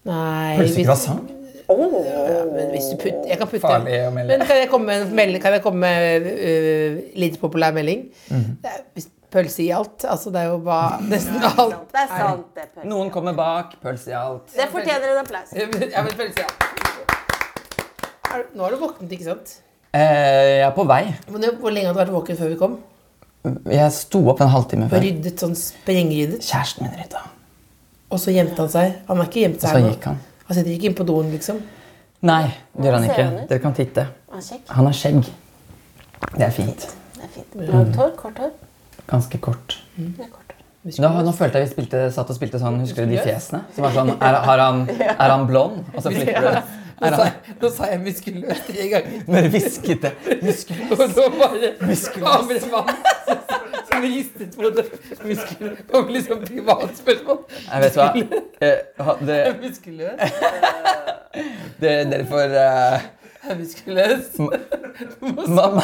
Nei Pølse i croissant? Ja, men hvis du putter Jeg kan putte Farlig å melde. Men kan jeg komme med en melding? Jeg komme med øh, litt populær melding? Mm er, pølse i alt. Altså, det er jo bare nesten alt. Det er sant, det. er Pølse. Noen kommer bak, pølse i alt. Det fortjener en applaus. Ja, men pølse, i alt. Nå har du våknet, ikke sant? Eh, jeg er på vei. Hvor lenge har du vært våken før vi kom? Jeg sto opp en halvtime før. ryddet sånn sprengryddet, Kjæresten min rydda. og så gjemte han seg. Han har ikke gjemt seg? Og så gikk han. Han sitter ikke inne på doen, liksom. Nei, det gjør han ikke. han? Dere kan titte. Han har skjegg. Det er fint. Det er fint. Langt hår? Kort hår? Ganske kort. Det er kort hår. Nå, nå følte jeg vi spilte, satt og spilte sånn Husker du de fjesene? Som var sånn Er, har han, er han blond? Og så flipper du. Nå sa, jeg- nå sa jeg muskuløs tre ganger. Bare hvisket det. Muskuløs. Og så bare kameramann som ristet på det. Muskuløs. Det var liksom privatspørsmål. Jeg vet hva. Eh, det, Muskuløs. det, er derfor... Jeg Er muskuløs. Mamma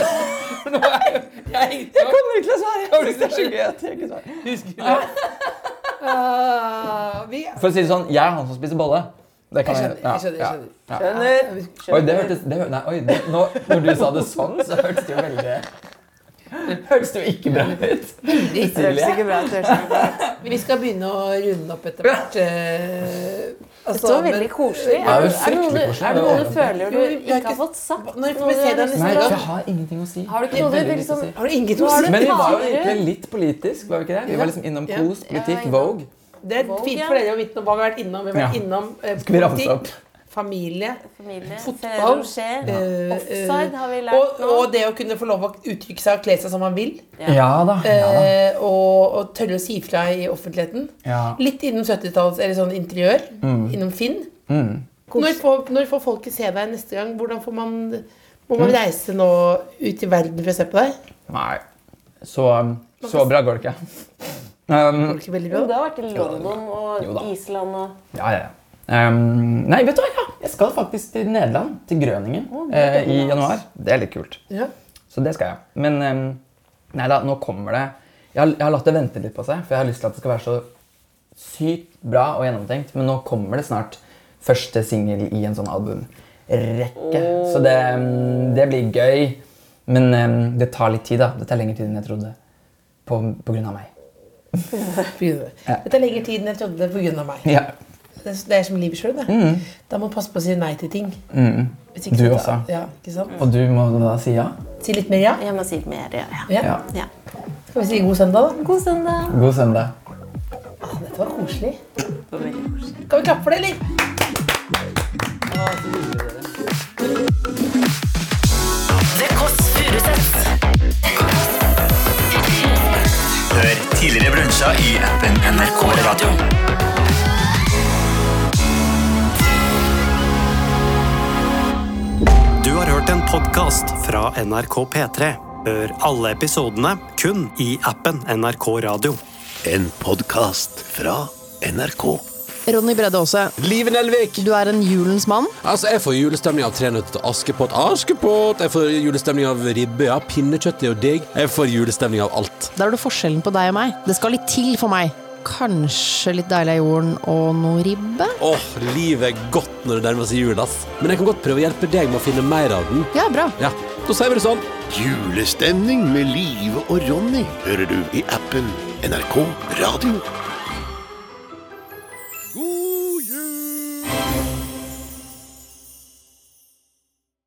Nå er jeg Jeg jeg kommer ikke til å svare. Det er så gøy at jeg ikke svarer. Muskuløs. Ah, For å si det sånn, jeg er han som spiser bolle. Det kan Jeg skjønner, jeg skjønner, jeg ja, skjønner. ja. Skjønner. Oi, det hørtes det, Nei, oi, det, nå, når du sa det sånn, så hørtes det jo veldig Det hørtes. Det jo ikke bra ut. det hørtes ikke bra ut. Vi skal begynne å runde opp etter hvert. eh, altså, Det var veldig koselig. Ja, Er det er det noe, er det noe du føler du ikke har fått sagt? Når får vi se deg neste Nei, gang? jeg har ingenting å si. Har du ikke noe du liksom si. Har du ingenting å si? Men vi var jo egentlig litt politisk, var vi ikke det? Vi var liksom innom Ja. kos, politikk, Vogue. Det er fint for dere å vite hva vi har vært innom. Vi har vært innom eh, Skal vi ramse politikk, familie, Familie. Fotball. skjer, eh, Offside har vi lært og, nå. og det å kunne få lov å uttrykke seg og kle seg som man vil. Ja da. Ja, da. Eh, og, og tørre å si fra i offentligheten. Ja. Litt innom 70-talls eller sånn interiør. Innom Finn. Når, får, når får folket se deg neste gang? Hvordan får man Må man reise nå ut i verden for å se på deg? Nei. Så, så bra går det ikke. Um, det Jo, det har vært i London Jo og. Island og ja, ja. Um, nei, vet du hva? Ja, jeg skal faktisk til Nederland, til Grøningen, er eh, i januar. Det er litt kult. Ja. Så det skal jeg. Men um, nei da, nå kommer det jeg har, jeg har latt det vente litt på seg, for jeg har lyst til at det skal være så sykt bra og gjennomtenkt. Men nå kommer det snart første singel i en sånn albumrekke. Så det, um, det blir gøy. Men um, det tar litt tid, da. Det tar lengre tid enn jeg trodde. På, på grunn av meg. Begynner. Ja. Det tar lengre tid enn jeg trodde pga. meg. Ja. Det, er- er som livet sjøl. Da må du passe på å si nei til ting. Mm. ikke Du så- også. Ja, ikke sant? Og du må da si ja? Si litt mer ja. Jeg må si litt mer, ja. ja. ja. Skal vi si god søndag, da? God søndag. God søndag. Ah, dette var koselig. Det var veldig koselig. Kan vi klappe for det, eller? The Kåss Furuseths. Hør tidligere brunsja i appen NRK Radio. Du har hørt en podkast fra NRK P3. Hør alle episodene kun i appen NRK Radio. En podkast fra NRK. Ronny Bredde Aase, Live Nelvik. du er en julens mann. Altså, Jeg får julestemning av Tre nøtter til Askepott. Askepott! Jeg får julestemning av ribbe. Ja, pinnekjøtt er jo digg. Jeg får julestemning av alt. Der er du forskjellen på deg og meg. Det skal litt til for meg. Kanskje litt deilig av jorden og noe ribbe? Åh, livet er godt når det nærmer seg jul, ass. Men jeg kan godt prøve å hjelpe deg med å finne mer av den. Ja, bra. Ja, da sier vi det sånn. Julestemning med Live og Ronny hører du i appen NRK Radio.